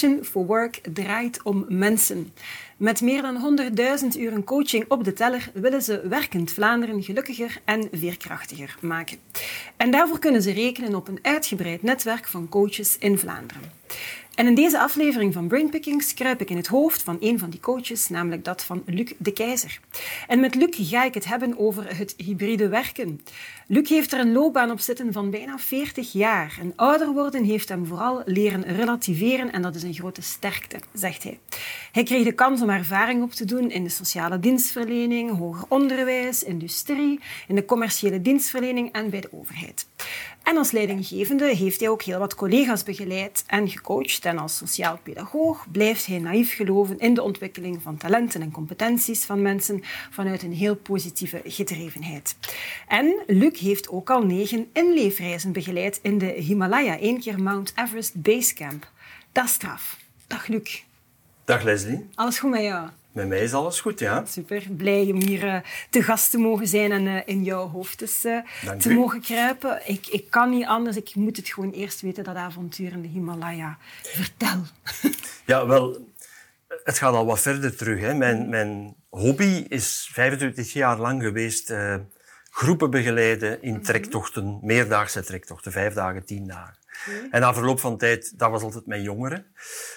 Passion for Work draait om mensen. Met meer dan 100.000 uren coaching op de teller willen ze werkend Vlaanderen gelukkiger en veerkrachtiger maken. En daarvoor kunnen ze rekenen op een uitgebreid netwerk van coaches in Vlaanderen. En in deze aflevering van Brainpickings kruip ik in het hoofd van een van die coaches, namelijk dat van Luc de Keizer. En met Luc ga ik het hebben over het hybride werken. Luc heeft er een loopbaan op zitten van bijna 40 jaar. En ouder worden heeft hem vooral leren relativeren en dat is een grote sterkte, zegt hij. Hij kreeg de kans om ervaring op te doen in de sociale dienstverlening, hoger onderwijs, industrie, in de commerciële dienstverlening en bij de overheid. En als leidinggevende heeft hij ook heel wat collega's begeleid en gecoacht. En als sociaal pedagoog blijft hij naïef geloven in de ontwikkeling van talenten en competenties van mensen vanuit een heel positieve gedrevenheid. En Luc heeft ook al negen inleefreizen begeleid in de Himalaya, één keer Mount Everest Basecamp. Dat is straf. Dag Luc. Dag Leslie. Alles goed met jou? Met mij is alles goed, ja. Super, blij om hier uh, te gast te mogen zijn en uh, in jouw hoofd dus, uh, te mogen kruipen. Ik, ik kan niet anders, ik moet het gewoon eerst weten, dat avontuur in de Himalaya. Vertel. Ja, wel, het gaat al wat verder terug. Hè. Mijn, mijn hobby is 25 jaar lang geweest groepen begeleiden in mhm. trektochten, meerdaagse trektochten, vijf dagen, tien dagen. En na verloop van tijd, dat was altijd met jongeren.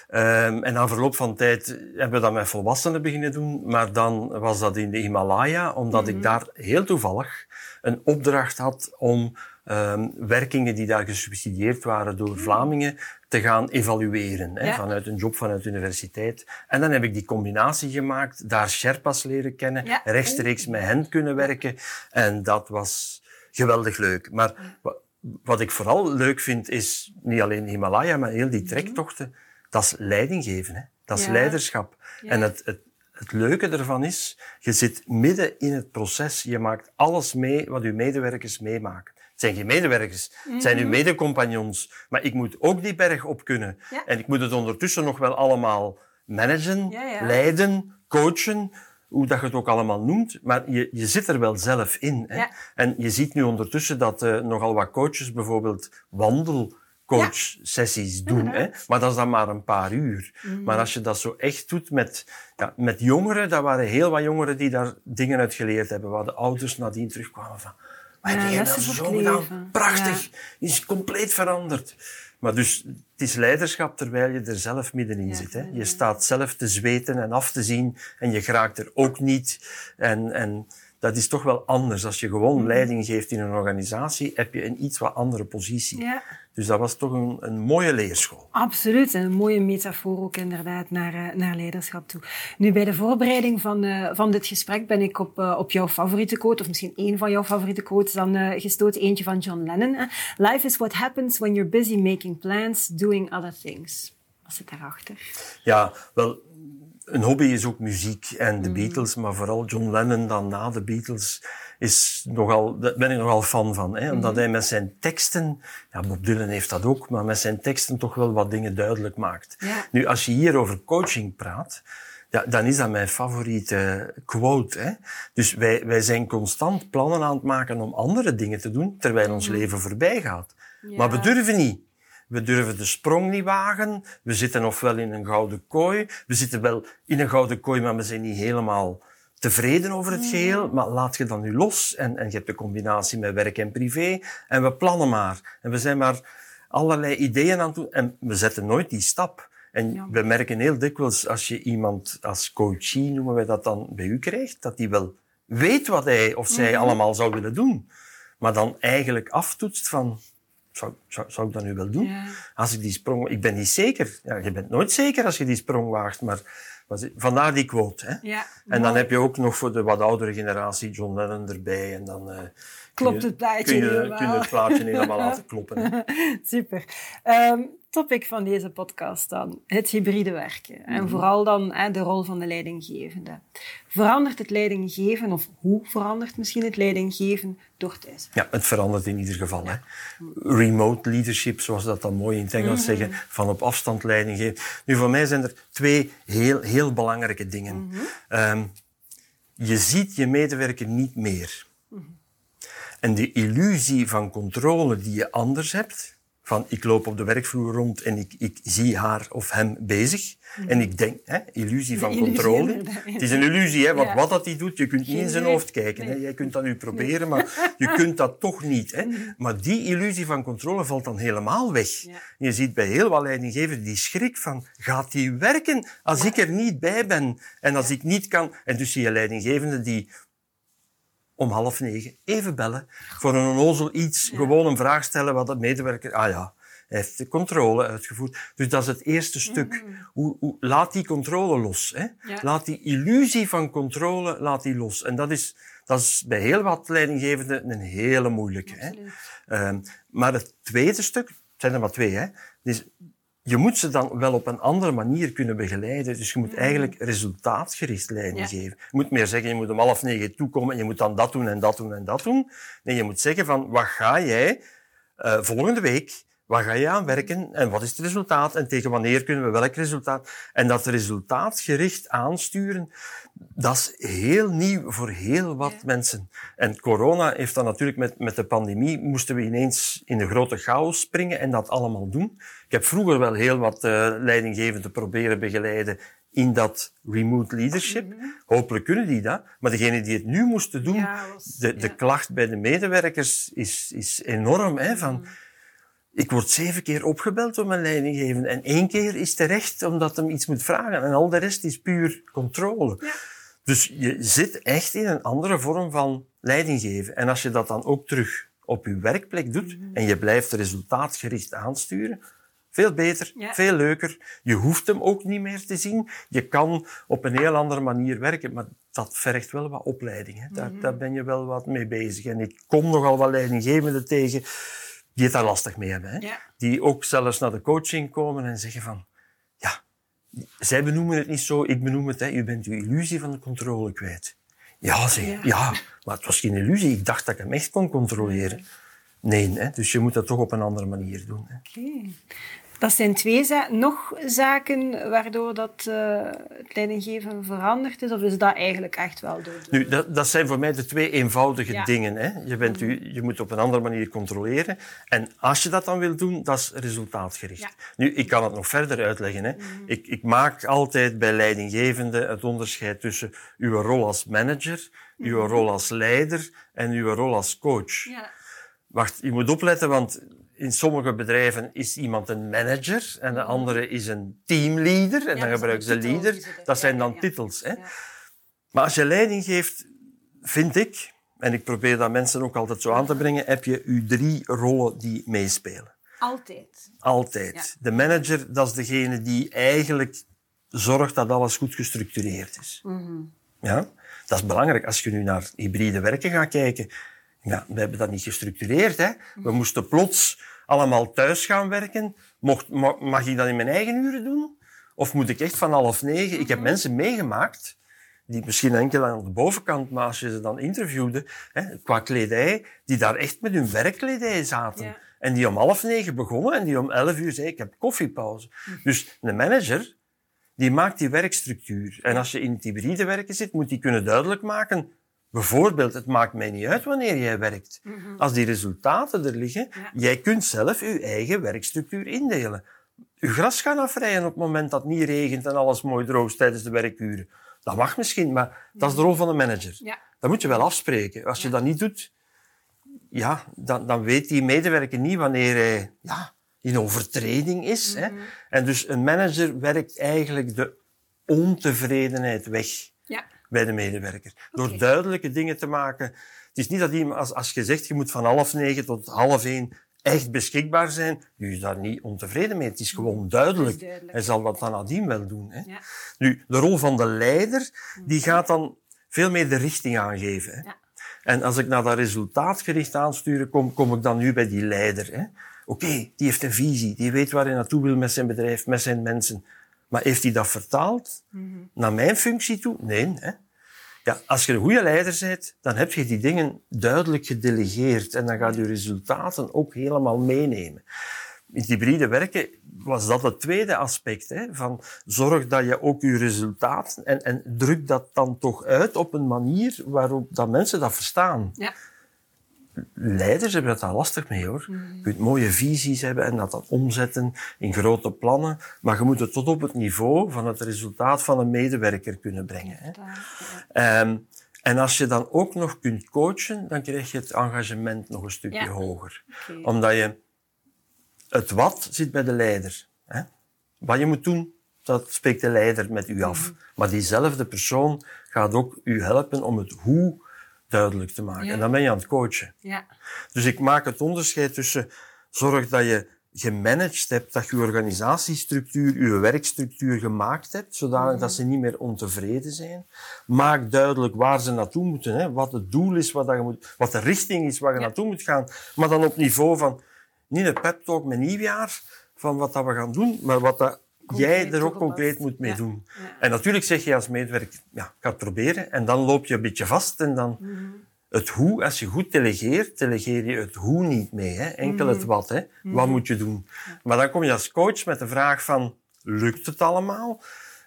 Um, en na verloop van tijd hebben we dat met volwassenen beginnen doen. Maar dan was dat in de Himalaya, omdat ik mhm. daar heel toevallig een opdracht had om um, werkingen die daar gesubsidieerd waren door mhm. Vlamingen te gaan evalueren. Hè, vanuit een job vanuit de universiteit. En dan heb ik die combinatie gemaakt, daar Sherpas leren kennen, ja. rechtstreeks met hen kunnen werken. En dat was geweldig leuk. Maar wat ik vooral leuk vind, is niet alleen Himalaya, maar heel die mhm. trektochten. Dat is leiding geven. Hè. Dat is leiderschap. En het, het, het leuke ervan is, je zit midden in het proces. Je maakt alles mee wat uw medewerkers meemaken. Het zijn geen medewerkers, het zijn uw mhm. medecompagnons. Maar ik moet ook die berg op kunnen. En ik moet het ondertussen nog wel allemaal managen, leiden, coachen hoe dat je het ook allemaal noemt, maar je, je zit er wel zelf in. Hè? Ja. En je ziet nu ondertussen dat uh, nogal wat coaches bijvoorbeeld wandelcoach-sessies ja. doen. Hè? Maar dat is dan maar een paar uur. Mm Maar als je dat zo echt doet met, ja, met jongeren, dat waren heel wat jongeren die daar dingen uit geleerd hebben, waar de ouders nadien terugkwamen van... Heb je nou zo gedaan? Prachtig! Is compleet veranderd. Maar dus, het is leiderschap terwijl je er zelf middenin zit. Hè. Je staat zelf te zweten en af te zien en je geraakt er ook niet. En, en dat is toch wel anders. Als je gewoon mhm. leiding geeft in een organisatie, heb je een iets wat andere positie. Ja. Dus dat was toch een, een mooie leerschool. Absoluut. En een mooie metafoor ook inderdaad naar, eh, naar leiderschap toe. Nu, bij de voorbereiding van, uh, van dit gesprek ben ik op, uh, op jouw favoriete quote, of misschien één van jouw favoriete quotes, dan uh, gestoten. Eentje van John Lennon. Life is what happens when you're busy making plans, doing other things. Wat zit daarachter? Ja, wel, een hobby is ook muziek en de mm. Beatles, maar vooral John Lennon dan na de Beatles is nogal, daar ben ik nogal fan van. Hè? Omdat mm. hij met zijn teksten, ja, Bob Dylan heeft dat ook, maar met zijn teksten toch wel wat dingen duidelijk maakt. Nu, als je hier over coaching praat, ja, dan is dat mijn favoriete quote. Hè? Dus wij, wij zijn constant plannen aan het maken om andere dingen te doen, terwijl ons leven voorbij gaat. Maar we durven niet. We durven de sprong niet wagen. We zitten ofwel in een gouden kooi. We zitten wel in een gouden kooi, maar we zijn niet helemaal tevreden over het geheel. Maar laat je dan nu los. En, en je hebt de combinatie met werk en privé. En we plannen maar. En we zijn maar allerlei ideeën aan het doen. En we zetten nooit die stap. En we merken heel dikwijls, als je iemand als coachie, noemen we dat dan, bij u krijgt, dat die wel weet wat hij of zij mhm. allemaal zou willen doen. Maar dan eigenlijk aftoetst van, zou, zou, zou ik dat nu wel doen? Ja. Als ik die sprong... Ik ben niet zeker. Ja, je bent nooit zeker als je die sprong waagt, maar... Vandaar die quote. Hè? Ja, en dan heb je ook nog voor de wat oudere generatie John Lennon erbij. En dan uh, klopt het plaatje kun je, kun je het plaatje helemaal laten kloppen. Super. Um, topic van deze podcast dan. Het hybride werken. En vooral dan hè, de rol van de leidinggevende. Verandert het leidinggeven, of hoe verandert misschien het leidinggeven door thuis? Ja, het verandert in ieder geval. Hè. Remote leadership, zoals dat dan mooi in het Engels zeggen, van op afstand leiding geven. Nu, voor mij zijn er twee heel, heel belangrijke dingen. Ehm, je ziet je medewerker niet meer. En de illusie van controle die je anders hebt, van ik loop op de werkvloer rond en ik, ik zie haar of hem bezig. En ik denk, hè, illusie van illusie controle. inderdaad. Het is een illusie, hè, want Ja. wat dat hij doet, je kunt niet in zijn hoofd kijken. Hè. Jij kunt dat nu proberen, maar je kunt dat toch niet. Hè. Maar die illusie van controle valt dan helemaal weg. Ja. Je ziet bij heel wat leidinggevers die schrik van, gaat die werken als ik er niet bij ben? En als ik niet kan... En dus zie je leidinggevenden die om half negen even bellen voor een onnozel iets, gewoon een vraag stellen wat de medewerker... Ah ja, hij heeft de controle uitgevoerd. Dus dat is het eerste stuk. Hoe, hoe, laat die controle los. Hè? Ja. Laat die illusie van controle laat die los. En dat is, dat is bij heel wat leidinggevenden een hele moeilijke. Hè? Ehm, maar het tweede stuk, het zijn er maar twee, hè? Dus je moet ze dan wel op een andere manier kunnen begeleiden. Dus je moet eigenlijk resultaatgericht leiding Ja. geven. Je moet meer zeggen, je moet om half negen toekomen en je moet dan dat doen en dat doen en dat doen. Nee, je moet zeggen van, wat ga jij eh, volgende week, waar ga je aan werken en wat is het resultaat en tegen wanneer kunnen we welk resultaat. En dat resultaatgericht aansturen, dat is heel nieuw voor heel wat mensen. En corona heeft dan natuurlijk met, met de pandemie, moesten we ineens in de grote chaos springen en dat allemaal doen. Ik heb vroeger wel heel wat uh, leidinggevenden proberen begeleiden in dat remote leadership. Hopelijk kunnen die dat. Maar degene die het nu moesten doen, Ja, was- de, de klacht bij de medewerkers is, is enorm. Hè, van, ik word zeven keer opgebeld door mijn leidinggevende en één keer is terecht omdat hem iets moet vragen en al de rest is puur controle. Ja. Dus je zit echt in een andere vorm van leiding geven. En als je dat dan ook terug op je werkplek doet Mhm. en je blijft resultaatgericht aansturen, veel beter, Ja. veel leuker. Je hoeft hem ook niet meer te zien. Je kan op een heel andere manier werken, maar dat vergt wel wat opleiding. Hè. Mhm. Daar, daar ben je wel wat mee bezig. En ik kom nogal wat leidinggevenden tegen die het daar lastig mee hebben. Hè. Ja. Die ook zelfs naar de coaching komen en zeggen van, ja, zij benoemen het niet zo, ik benoem het, hè. u bent uw illusie van de controle kwijt. Ja, zeg, Ja. ja. maar het was geen illusie. Ik dacht dat ik hem echt kon controleren. Nee, hè. dus je moet dat toch op een andere manier doen. Oké. Dat zijn twee nog zaken waardoor dat, eh, het leidinggeven veranderd is, of is dat eigenlijk echt wel door de... Nu, dat, dat zijn voor mij de twee eenvoudige Ja. dingen. Hè. Je, bent u, je moet op een andere manier controleren. En als je dat dan wil doen, dat is resultaatgericht. Ja. Nu, ik kan het nog verder uitleggen. Hè. Ik, ik maak altijd bij leidinggevenden het onderscheid tussen uw rol als manager, uw rol als leider en uw rol als coach. Ja. Wacht, je moet opletten, want in sommige bedrijven is iemand een manager en de andere is een teamleader. En dan gebruiken ze leader. er- Dat zijn dan titels. Hè. Maar als je leiding geeft, vind ik, en ik probeer dat mensen ook altijd zo aan te brengen, heb je je drie rollen die meespelen. Altijd. Altijd. Ja. De manager, dat is degene die eigenlijk zorgt dat alles goed gestructureerd is. Mhm. Ja? Dat is belangrijk. Als je nu naar hybride werken gaat kijken, ja, we hebben dat niet gestructureerd. Hè? We moesten plots allemaal thuis gaan werken. Mocht, ma- mag ik dat in mijn eigen uren doen? Of moet ik echt van half negen? Ik heb mensen meegemaakt, die misschien enkel aan de bovenkant, maar als je ze dan interviewde, hè, qua kledij, die daar echt met hun werkkledij zaten. Ja. En die om half negen begonnen en die om elf uur zei, ik heb koffiepauze. Dus een manager, die maakt die werkstructuur. En als je in het hybride werken zit, moet die kunnen duidelijk maken, bijvoorbeeld, het maakt mij niet uit wanneer jij werkt. Als die resultaten er liggen, Ja. jij kunt zelf je eigen werkstructuur indelen. Je gras gaan afrijden op het moment dat het niet regent en alles mooi droog is tijdens de werkuren. Dat mag misschien, maar dat is de rol van de manager. Ja. Dat moet je wel afspreken. Als je dat niet doet, ja, dan, dan weet die medewerker niet wanneer hij ja, in overtreding is. Hè. En dus een manager werkt eigenlijk de ontevredenheid weg. Bij de medewerker. Door duidelijke dingen te maken. Het is niet dat iemand, als, als je zegt, je moet van half negen tot half één echt beschikbaar zijn, je is daar niet ontevreden mee. Het is gewoon duidelijk. Het is duidelijk. Hij zal dat dan nadien wel doen. Hè. Ja. Nu, de rol van de leider, die gaat dan veel meer de richting aangeven. Hè. Ja. En als ik naar dat resultaatgericht aanstuur, kom, kom ik dan nu bij die leider. Oké, die heeft een visie, die weet waar hij naartoe wil met zijn bedrijf, met zijn mensen. Maar heeft hij dat vertaald naar mijn functie toe? Nee. Ja, als je een goede leider bent, dan heb je die dingen duidelijk gedelegeerd en dan gaat je resultaten ook helemaal meenemen. In hybride werken was dat het tweede aspect. Hè, van zorg dat je ook je resultaten en, en druk dat dan toch uit op een manier waarop dat mensen dat verstaan. Ja. Leiders hebben dat daar lastig mee hoor. Je kunt mooie visies hebben en dat dan omzetten in grote plannen, maar je moet het tot op het niveau van het resultaat van een medewerker kunnen brengen. Hè. Ehm, en als je dan ook nog kunt coachen, dan krijg je het engagement nog een stukje Ja. hoger. Omdat je het wat zit bij de leider. Hè? Wat je moet doen, dat spreekt de leider met u af. Mhm. Maar diezelfde persoon gaat ook u helpen om het hoe duidelijk te maken. Ja. En dan ben je aan het coachen. Ja. Dus ik maak het onderscheid tussen zorg dat je gemanaged hebt, dat je organisatiestructuur, je werkstructuur gemaakt hebt, zodanig dat ze niet meer ontevreden zijn. Maak duidelijk waar ze naartoe moeten, hè, wat het doel is, wat, dat je moet, wat de richting is waar je Ja. naartoe moet gaan. Maar dan op niveau van, niet een pep talk met nieuwjaar, van wat dat we gaan doen, maar wat dat jij er ook concreet moet mee Ja. doen. Ja. En natuurlijk zeg je als medewerker, ja, ik ga het proberen. En dan loop je een beetje vast en dan... Het hoe, als je goed delegeert, delegeer je het hoe niet mee. Hè? Enkel het wat. Hè? Wat moet je doen? Maar dan kom je als coach met de vraag van, lukt het allemaal?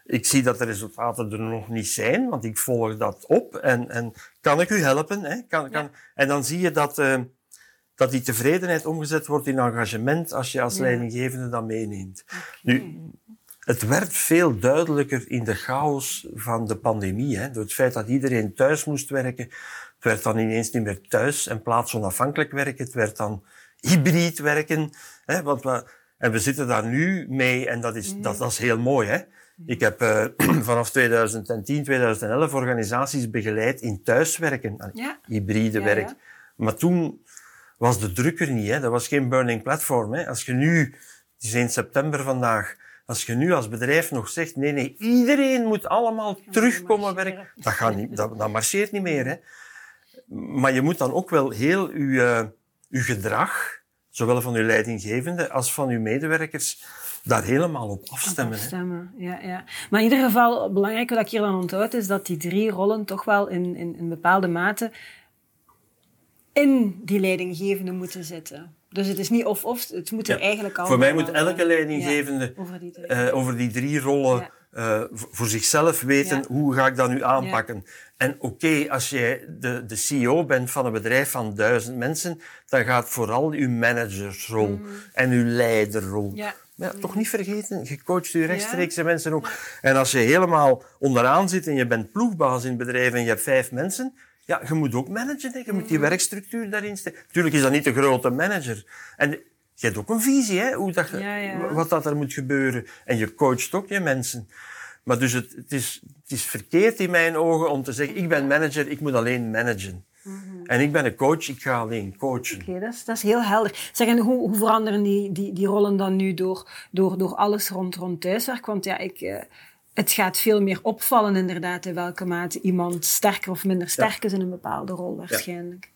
Ik zie dat de resultaten er nog niet zijn, want ik volg dat op. En, en kan ik u helpen? Hè? Kan, kan, En dan zie je dat, eh, dat die tevredenheid omgezet wordt in engagement als je als Ja. leidinggevende dat meeneemt. Nu, het werd veel duidelijker in de chaos van de pandemie. Hè? Door het feit dat iedereen thuis moest werken. Het werd dan ineens niet meer thuis en plaatsonafhankelijk werken. Het werd dan hybrid werken. Hè? Want we, en we zitten daar nu mee en dat is, dat, dat is heel mooi. Hè? Ik heb eh, vanaf 2010, 2011 organisaties begeleid in thuiswerken. Ja. Hybride Ja, werk. ja. Maar toen was de druk er niet. Hè? Dat was geen burning platform. Hè? Als je nu, het is 1 september vandaag, als je nu als bedrijf nog zegt, nee, nee, iedereen moet allemaal terugkomen werken, dat, gaat niet, dat, dat marcheert niet meer. Hè? Maar je moet dan ook wel heel je, uw gedrag, zowel van uw leidinggevende als van uw medewerkers, daar helemaal op afstemmen. Hè? Afstemmen, ja, ja. Maar in ieder geval, belangrijk wat ik hier dan onthoud, is dat die drie rollen toch wel in, in, in bepaalde mate in die leidinggevende moeten zitten. Dus het is niet of-of, het moet er Ja. eigenlijk al Voor mij moet elke eh, leidinggevende ja, over die drie. eh, over die drie rollen Ja. eh, voor zichzelf weten hoe ga ik dat nu aanpakken. En oké, als jij de, de CEO bent van een bedrijf van duizend mensen, dan gaat vooral uw managersrol en uw leiderrol. Mm. Ja. Maar ja, toch niet vergeten, je coacht je rechtstreekse mensen ook. En als je helemaal onderaan zit en je bent ploegbaas in het bedrijf en je hebt vijf mensen, ja, je moet ook managen. Hè. Je moet die werkstructuur daarin steken. Natuurlijk is dat niet de grote manager. En je hebt ook een visie, hè, hoe dat, je- Ja, ja. wat dat er moet gebeuren. En je coacht ook je mensen. Maar dus het, het, is, het is verkeerd in mijn ogen om te zeggen, ik ben manager, ik moet alleen managen. En ik ben een coach, ik ga alleen coachen. Oké, dat, is, dat is heel helder. Zeg, en hoe, hoe veranderen die, die, die rollen dan nu door, door, door alles rond, rond thuiswerk? Want ja, ik, eh, het gaat veel meer opvallen inderdaad in welke mate iemand sterker of minder sterk is in een bepaalde rol waarschijnlijk.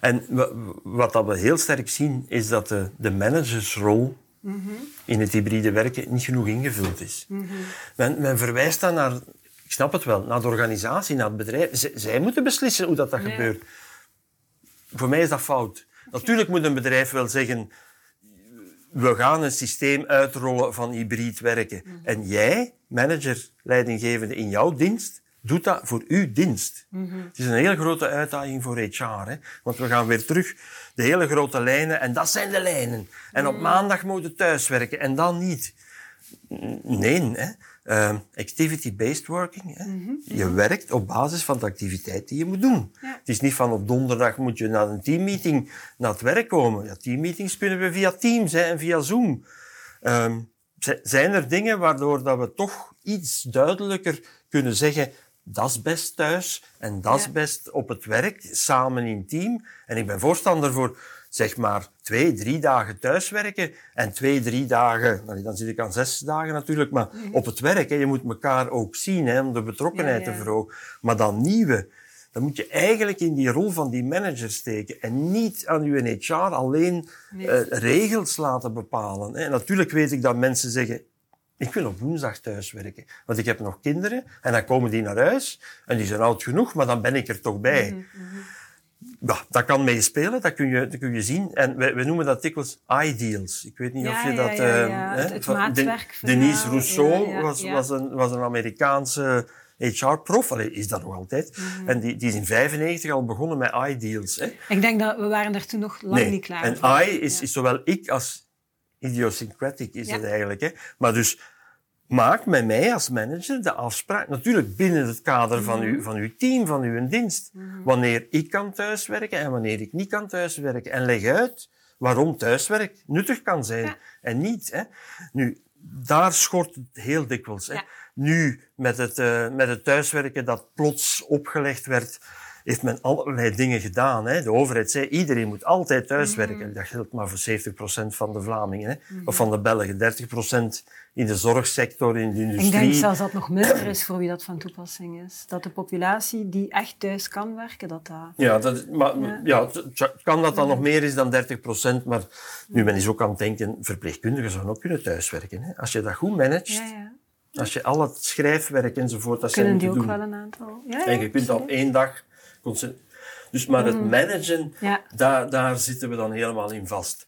En wa- wat dat we heel sterk zien, is dat de, de managersrol in het hybride werken niet genoeg ingevuld is. men, men verwijst dan naar, ik snap het wel, naar de organisatie, naar het bedrijf. Z- zij moeten beslissen hoe dat, dat Ja. gebeurt. Voor mij is dat fout. Natuurlijk moet een bedrijf wel zeggen, we gaan een systeem uitrollen van hybrid werken. En jij, manager, leidinggevende in jouw dienst, doet dat voor uw dienst. Het is een hele grote uitdaging voor HR. Hè? Want we gaan weer terug de hele grote lijnen. En dat zijn de lijnen. En op maandag moet je thuiswerken en dan niet. Nee, hè. Ehm, Activity-based working. Hè. Je werkt op basis van de activiteit die je moet doen. Ja. Het is niet van op donderdag moet je naar een teammeeting naar het werk komen. Ja, teammeetings kunnen we via Teams hè, en via Zoom. Ehm, zijn er dingen waardoor dat we toch iets duidelijker kunnen zeggen dat is best thuis en dat is Ja. best op het werk, samen in team. En ik ben voorstander voor zeg maar twee, drie dagen thuiswerken en twee, drie dagen, dan zit ik aan zes dagen natuurlijk, maar op het werk. Hè, je moet elkaar ook zien hè, om de betrokkenheid Ja, ja. te verhogen. Maar dan nieuwe dan moet je eigenlijk in die rol van die manager steken en niet aan je HR alleen uh, regels laten bepalen. Hè. Natuurlijk weet ik dat mensen zeggen, ik wil op woensdag thuiswerken, want ik heb nog kinderen en dan komen die naar huis en die zijn oud genoeg, maar dan ben ik er toch bij. Mm -hmm. Ja, dat kan meespelen, dat kun je, dat kun je zien. En we, we noemen dat dikwijls ideals. Ik weet niet ja, of je dat... Ja, ja. Het, het maatwerk. Denise Rousseau was, was, een, was een Amerikaanse HR-prof, is dat nog altijd. Mm -hmm. En die, die is in 95 al begonnen met ideals. Hè. Ik denk dat we waren daar toen nog lang nee. niet klaar en voor. I is, is zowel ik als idiosyncratic is het eigenlijk. Hè. Maar dus maak met mij als manager de afspraak, natuurlijk binnen het kader van, uw, van uw team, van uw dienst, wanneer ik kan thuiswerken en wanneer ik niet kan thuiswerken. En leg uit waarom thuiswerk nuttig kan zijn Ja. en niet. Hè. Nu, daar schort het heel dikwijls. Hè. Ja. Nu, met het, uh, met het thuiswerken dat plots opgelegd werd, heeft men allerlei dingen gedaan. Hè. De overheid zei, iedereen moet altijd thuiswerken. Dat geldt maar voor 70% van de Vlamingen. Hè. Of van de Belgen. 30% in de zorgsector, in de industrie. Ik denk zelfs dat het nog minder is voor wie dat van toepassing is. Dat de populatie die echt thuis kan werken, dat dat... Ja, dat, maar, ja. kan dat dan nog meer is dan 30%, maar nu men is ook aan het denken, verpleegkundigen zouden ook kunnen thuiswerken. Hè. Als je dat goed managt, Ja, ja. als je al het schrijfwerk enzovoort, dat Kunnen zijn die ook doen. wel een aantal... Ja, En je kunt op één dag... Dus maar het managen, Ja. daar, daar zitten we dan helemaal in vast.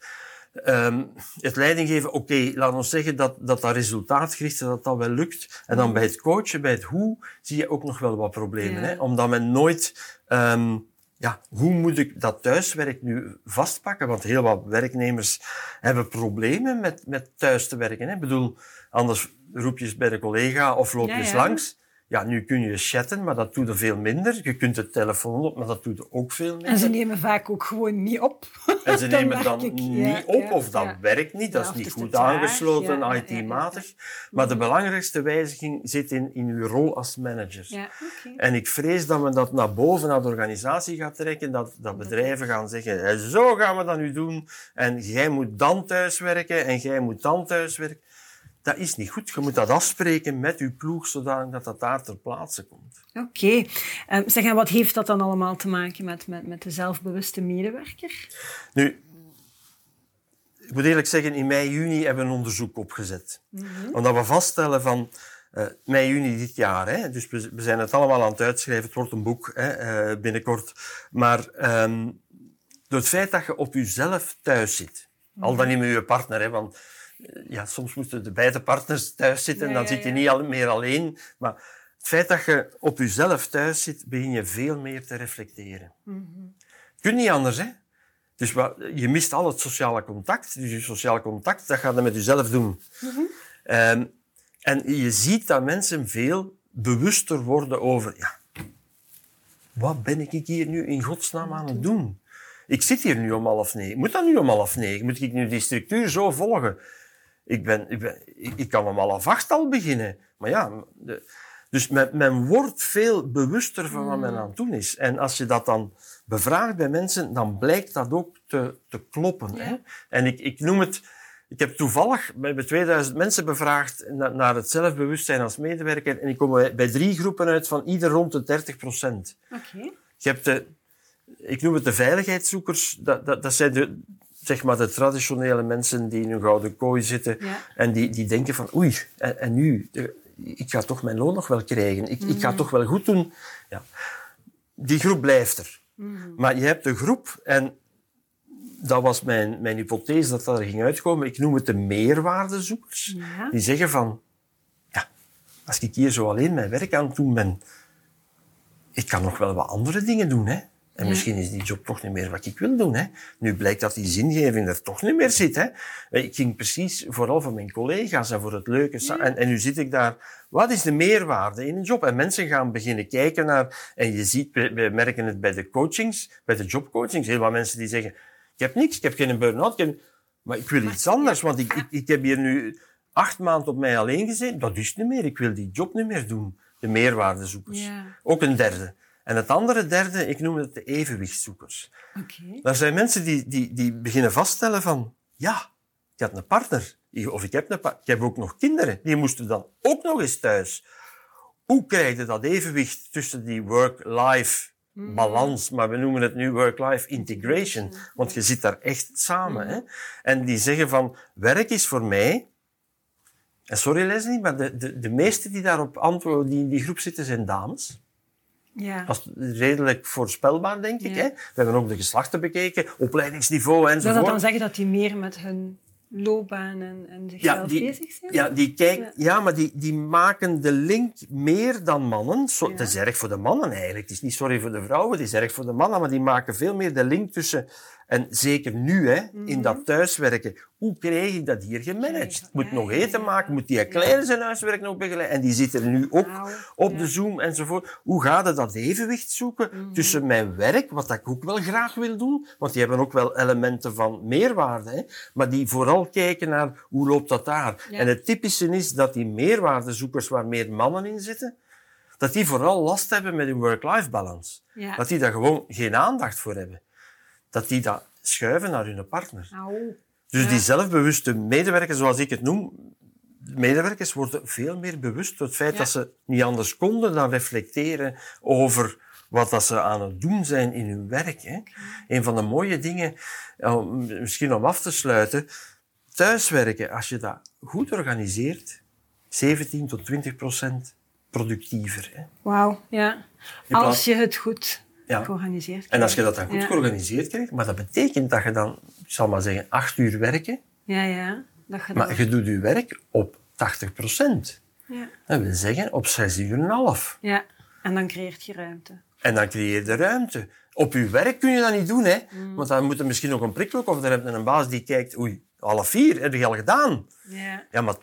Ehm, het leidinggeven, oké, laat ons zeggen dat dat, dat resultaatgericht is, dat dat wel lukt. En dan bij het coachen, bij het hoe, zie je ook nog wel wat problemen. Ja. Hè? Omdat men nooit... ehm, ja, hoe moet ik dat thuiswerk nu vastpakken? Want heel wat werknemers hebben problemen met, met thuis te werken. Hè? Ik bedoel, anders roep je eens bij de collega of loop je Ja, eens ja. langs. Ja, nu kun je chatten, maar dat doet er veel minder. Je kunt de telefoon op, maar dat doet er ook veel minder. En ze nemen vaak ook gewoon niet op. En ze Dan nemen dan ik, niet ja, op, ja, of dat ja. werkt niet, dat is niet goed traag, aangesloten, IT-matig. Maar de belangrijkste wijziging zit in, in uw rol als manager. En ik vrees dat men dat naar boven, naar de organisatie gaat trekken, dat, dat bedrijven gaan zeggen, "Eh, zo gaan we dat nu doen, en jij moet dan thuiswerken, en jij moet dan thuiswerken. Dat is niet goed. Je moet dat afspreken met uw ploeg, zodat dat, dat daar ter plaatse komt. Oké. Ehm, zeg, en wat heeft dat dan allemaal te maken met, met, met de zelfbewuste medewerker? Nu, ik moet eerlijk zeggen, in mei, juni hebben we een onderzoek opgezet. Omdat we vaststellen van eh, mei, juni dit jaar, hè, dus we, we zijn het allemaal aan het uitschrijven, het wordt een boek hè, eh, binnenkort. Maar ehm, door het feit dat je op jezelf thuis zit, al dan niet met je partner, hè, want ja, soms moeten de beide partners thuis zitten, Ja, dan ja, zit je niet meer alleen. Maar het feit dat je op jezelf thuis zit, begin je veel meer te reflecteren. Je kunt niet anders, hè. Dus wat, je mist al het sociale contact. Dus je sociale contact, dat gaat je met jezelf doen. Ehm, en je ziet dat mensen veel bewuster worden over... Ja, wat ben ik hier nu in godsnaam aan het doen? Ik zit hier nu om half negen. Moet dat nu om half negen? Moet ik nu die structuur zo volgen? Ik, ben, ik, ben, ik, ik kan half acht al beginnen. Maar ja, de, dus men, men wordt veel bewuster van wat men aan het doen is. En als je dat dan bevraagt bij mensen, dan blijkt dat ook te, te kloppen. Hè? En ik, ik noem het... Ik heb toevallig, hebben 2000 mensen bevraagd na- naar het zelfbewustzijn als medewerker. En ik kom bij, bij drie groepen uit van ieder rond de 30 procent. Oké. Je hebt de, ik noem het de veiligheidszoekers. Dat, dat, dat zijn de, zeg maar de traditionele mensen die in hun gouden kooi zitten. Ja. En die, die denken van, oei, en, en nu? De- Ik ga toch mijn loon nog wel krijgen. Ik, ik ga toch wel goed doen. Ja. Die groep blijft er. Maar je hebt een groep, en dat was mijn, mijn hypothese dat dat er ging uitkomen. Ik noem het de meerwaardezoekers. Ja. Die zeggen van, ja, als ik hier zo alleen mijn werk aan het doen ben, ik kan nog wel wat andere dingen doen, hè. En misschien is die job toch niet meer wat ik wil doen, hè. Nu blijkt dat die zingeving er toch niet meer zit, hè. Ik ging precies vooral voor mijn collega's en voor het leuke. En, en nu zit ik daar. Wat is de meerwaarde in een job? En mensen gaan beginnen kijken naar... En je ziet, we, merken het bij de coachings, bij de jobcoachings, heel wat mensen die zeggen... Ik heb niks, ik heb geen burn-out, heb- maar ik wil iets anders, want ik, ik, ik heb hier nu acht maanden op mij alleen gezeten. Dat is niet meer, ik wil die job niet meer doen. De meerwaardezoekers. Ja. Ook een derde. En het andere derde, ik noem het de evenwichtszoekers. Oké. Dat zijn mensen die, die, die beginnen vaststellen van, ja, ik had een partner. Of ik heb een partner. Ik heb ook nog kinderen. Die moesten dan ook nog eens thuis. Hoe krijg je dat evenwicht tussen die work-life balans, maar we noemen het nu work-life integration, want je zit daar echt samen. Hè? En die zeggen van, werk is voor mij, en sorry Leslie, maar de, de, de meesten die daarop antwoorden, die in die groep zitten, zijn dames. Ja. Dat is redelijk voorspelbaar, denk ik. Ja. Hè? We hebben ook de geslachten bekeken, opleidingsniveau Zou enzovoort. dat dan zeggen dat die meer met hun loopbaan en, zichzelf Ja, die, bezig zijn? ja, die kijk, Ja. ja. maar die, die maken de link meer dan mannen. Zo, Ja. Het is erg voor de mannen eigenlijk. Het is niet sorry voor de vrouwen, het is erg voor de mannen. Maar die maken veel meer de link tussen... En zeker nu, hè, Mhm. in dat thuiswerken. Hoe krijg ik dat hier gemanaged? Moet ja, nog eten ja. maken, moet die kleine zijn huiswerk nog begeleiden. En die zitten nu ook Nou, op ja. de Zoom enzovoort. Hoe gaat het dat evenwicht zoeken Mhm. tussen mijn werk, wat ik ook wel graag wil doen, want die hebben ook wel elementen van meerwaarde, hè, maar die vooral kijken naar hoe loopt dat daar. En het typische is dat die meerwaardezoekers waar meer mannen in zitten, dat die vooral last hebben met hun work-life balance. Ja. Dat die daar gewoon geen aandacht voor hebben. Dat die dat schuiven naar hun partner. Au. Dus Ja. die zelfbewuste medewerkers, zoals ik het noem, de medewerkers worden veel meer bewust door het feit Ja. dat ze niet anders konden dan reflecteren over wat dat ze aan het doen zijn in hun werk. Hè. Een van de mooie dingen, misschien om af te sluiten, thuiswerken, als je dat goed organiseert, 17 tot 20 procent productiever. Hè. Wauw, ja. Als je het goed Ja. georganiseerd En als je dat dan goed Ja. georganiseerd krijgt, maar dat betekent dat je dan, ik zal maar zeggen, acht uur werken, Ja, ja. Dat je Maar dat- je doet je werk op 80 procent. ja. Dat wil zeggen op 6 uur en een half. ja. En dan creëert je ruimte. En dan creëer je ruimte. Op je werk kun je dat niet doen, hè. Want dan moet er misschien nog een prikkel of dan heb je een baas die kijkt, oei, half vier, heb je al gedaan? Ja. Ja, maar...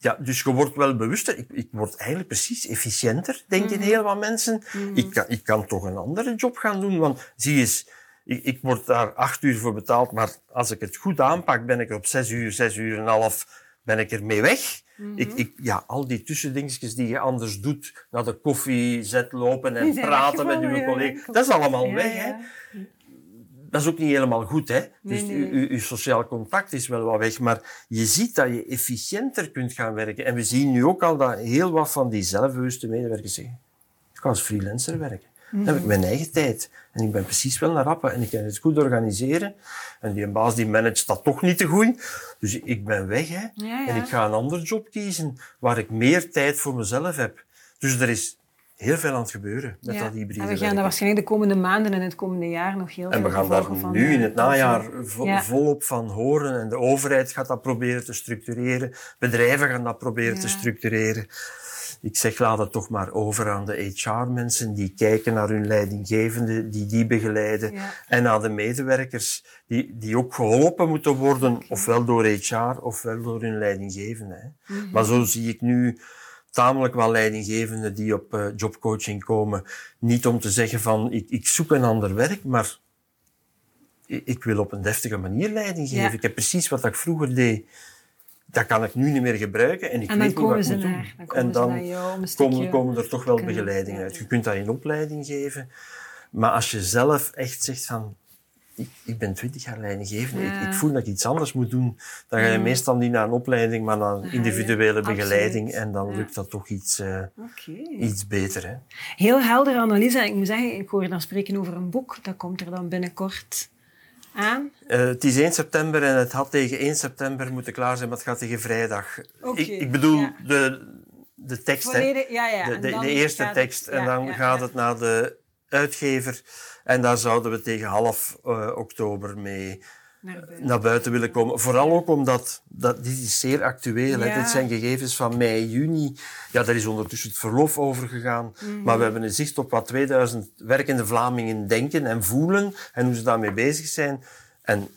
Ja, dus je wordt wel bewuster. Ik, ik word eigenlijk precies efficiënter, denken heel wat mensen. Ik, kan, ik kan toch een andere job gaan doen, want zie eens... Ik, ik word daar acht uur voor betaald, maar als ik het goed aanpak, ben ik er op zes uur, zes uur en een half, ben ik ermee weg. ik, ik, ja, al die tussendingetjes die je anders doet, naar de koffie zet lopen en praten met ja, collega, dat is allemaal Ja, weg. ja. Dat is ook niet helemaal goed, hè? Nee, dus nee, uw- uw- uw sociaal contact is wel wat weg, maar je ziet dat je efficiënter kunt gaan werken. En we zien nu ook al dat heel wat van die zelfbewuste medewerkers zeggen, ik ga als freelancer werken. Dan heb ik mijn eigen tijd. En ik ben precies wel naar rappen en ik kan het goed organiseren. En die baas die managt dat toch niet te goed. Dus ik ben weg, hè. Ja, ja. En ik ga een ander job kiezen waar ik meer tijd voor mezelf heb. Dus er is heel veel aan het gebeuren met Ja. dat hybride En we gaan werken. daar waarschijnlijk de komende maanden en het komende jaar nog heel En veel we gaan daar nu in eh, het najaar zien. vo- Ja. volop van horen. En de overheid gaat dat proberen te structureren. Bedrijven gaan dat proberen Ja. te structureren. Ik zeg, laat het toch maar over aan de HR-mensen die kijken naar hun leidinggevende, die die begeleiden. En aan de medewerkers die, die ook geholpen moeten worden, ofwel door HR, ofwel door hun leidinggevende. Hè. Mhm. Maar zo zie ik nu tamelijk wel leidinggevenden die op eh, jobcoaching komen. Niet om te zeggen van, ik, ik zoek een ander werk, maar ik ik wil op een deftige manier leiding geven. Ja. Ik heb precies wat ik vroeger deed. Dat kan ik nu niet meer gebruiken en ik En dan weet niet wat komen ik ze moet doen. dan komen en dan naar jou komen, komen er toch wel begeleidingen uit. Je kunt dat in opleiding geven. Maar als je zelf echt zegt van... Ik, ik ben twintig jaar leidinggevende. Ja. Ik, ik voel dat ik iets anders moet doen. Dan ga je meestal niet naar een opleiding, maar naar individuele absoluut. begeleiding. En dan lukt dat toch iets, eh, iets beter. Hè? Heel heldere analyse. En ik moet zeggen, ik hoor je dan spreken over een boek. Dat komt er dan binnenkort aan. Eh, het is 1 september en het had tegen 1 september moeten klaar zijn, maar het gaat tegen vrijdag. Ik, ik bedoel ja. de, de tekst. Volledig, ja, ja. de, eerste het- tekst. en dan gaat het naar de uitgever. En daar zouden we tegen half eh, oktober mee Naar buiten. naar buiten willen komen. Vooral ook omdat, dat, dit is zeer actueel. Hè. Ja. Dit zijn gegevens van mei, juni. Ja, daar is ondertussen het verlof over gegaan. Mhm. Maar we hebben een zicht op wat 2000 werkende Vlamingen denken en voelen en hoe ze daarmee bezig zijn. En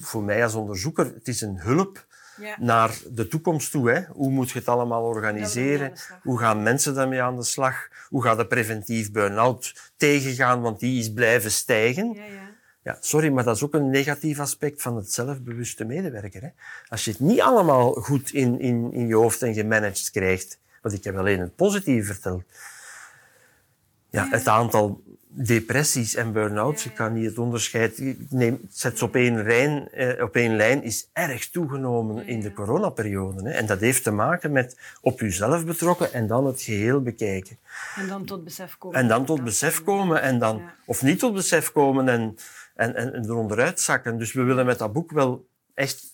voor mij als onderzoeker, het is een hulp Ja. naar de toekomst toe. Hè. Hoe moet je het allemaal organiseren? Hoe gaan mensen daarmee aan de slag? Hoe gaat de preventief burn-out tegengaan? Want die is blijven stijgen. Ja, ja. Ja, sorry, maar dat is ook een negatief aspect van het zelfbewuste medewerker. Hè. Als je het niet allemaal goed in, in, in je hoofd en gemanaged krijgt, want ik heb alleen het positieve verteld, ja, het aantal depressies en burn-outs, ik kan niet het onderscheid neem, zet ze op één, lijn, eh, op één lijn, is erg toegenomen in de coronaperiode. Hè. En dat heeft te maken met op jezelf betrokken en dan het geheel bekijken. En dan tot besef komen. En dan tot besef komen en dan, of niet tot besef komen en, en, en, en eronderuit zakken. Dus we willen met dat boek wel echt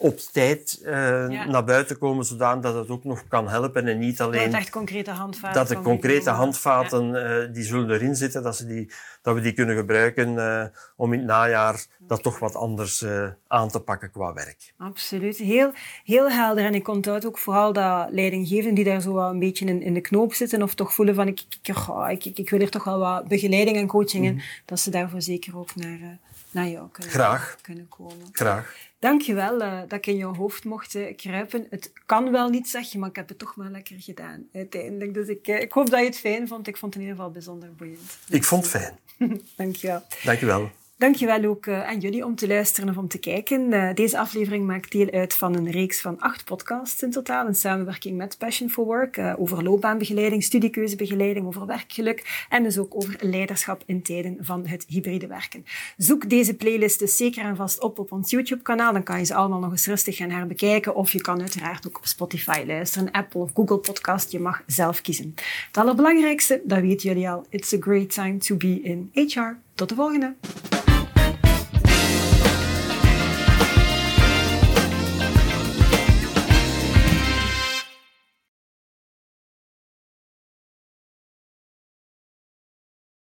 op tijd uh, ja. naar buiten komen, zodat het ook nog kan helpen en niet alleen... Dat het echt concrete handvaten... Dat de concrete handvaten, ja. uh, die zullen erin zitten, dat, ze die, dat we die kunnen gebruiken uh, om in het najaar dat toch wat anders aan te pakken qua werk. Absoluut. Heel, heel helder. En ik onthoud ook vooral dat leidinggevenden die daar zo een beetje in, in de knoop zitten of toch voelen van ik, ik, ik, ik, ik wil er toch wel wat begeleiding en coaching in, mm. dat ze daarvoor zeker ook naar, naar jou kunnen, Graag. kunnen komen. Graag. Dankjewel uh, dat ik in jouw hoofd mocht uh, kruipen. Het kan wel niet, zeg je, maar ik heb het toch maar lekker gedaan uiteindelijk. Dus ik, uh, ik hoop dat je het fijn vond. Ik vond het in ieder geval bijzonder boeiend. Ik vond het fijn. Dankjewel. Dankjewel. Dankjewel ook uh, aan jullie om te luisteren of om te kijken. Uh, deze aflevering maakt deel uit van een reeks van acht podcasts in totaal. In samenwerking met Passion for Work. Uh, over loopbaanbegeleiding, studiekeuzebegeleiding, over werkgeluk. En dus ook over leiderschap in tijden van het hybride werken. Zoek deze playlist dus zeker en vast op op ons YouTube kanaal. Dan kan je ze allemaal nog eens rustig gaan herbekijken. Of je kan uiteraard ook op Spotify luisteren, Apple of Google Podcast. Je mag zelf kiezen. Het allerbelangrijkste, dat weten jullie al. It's a great time to be in HR. Tot de volgende!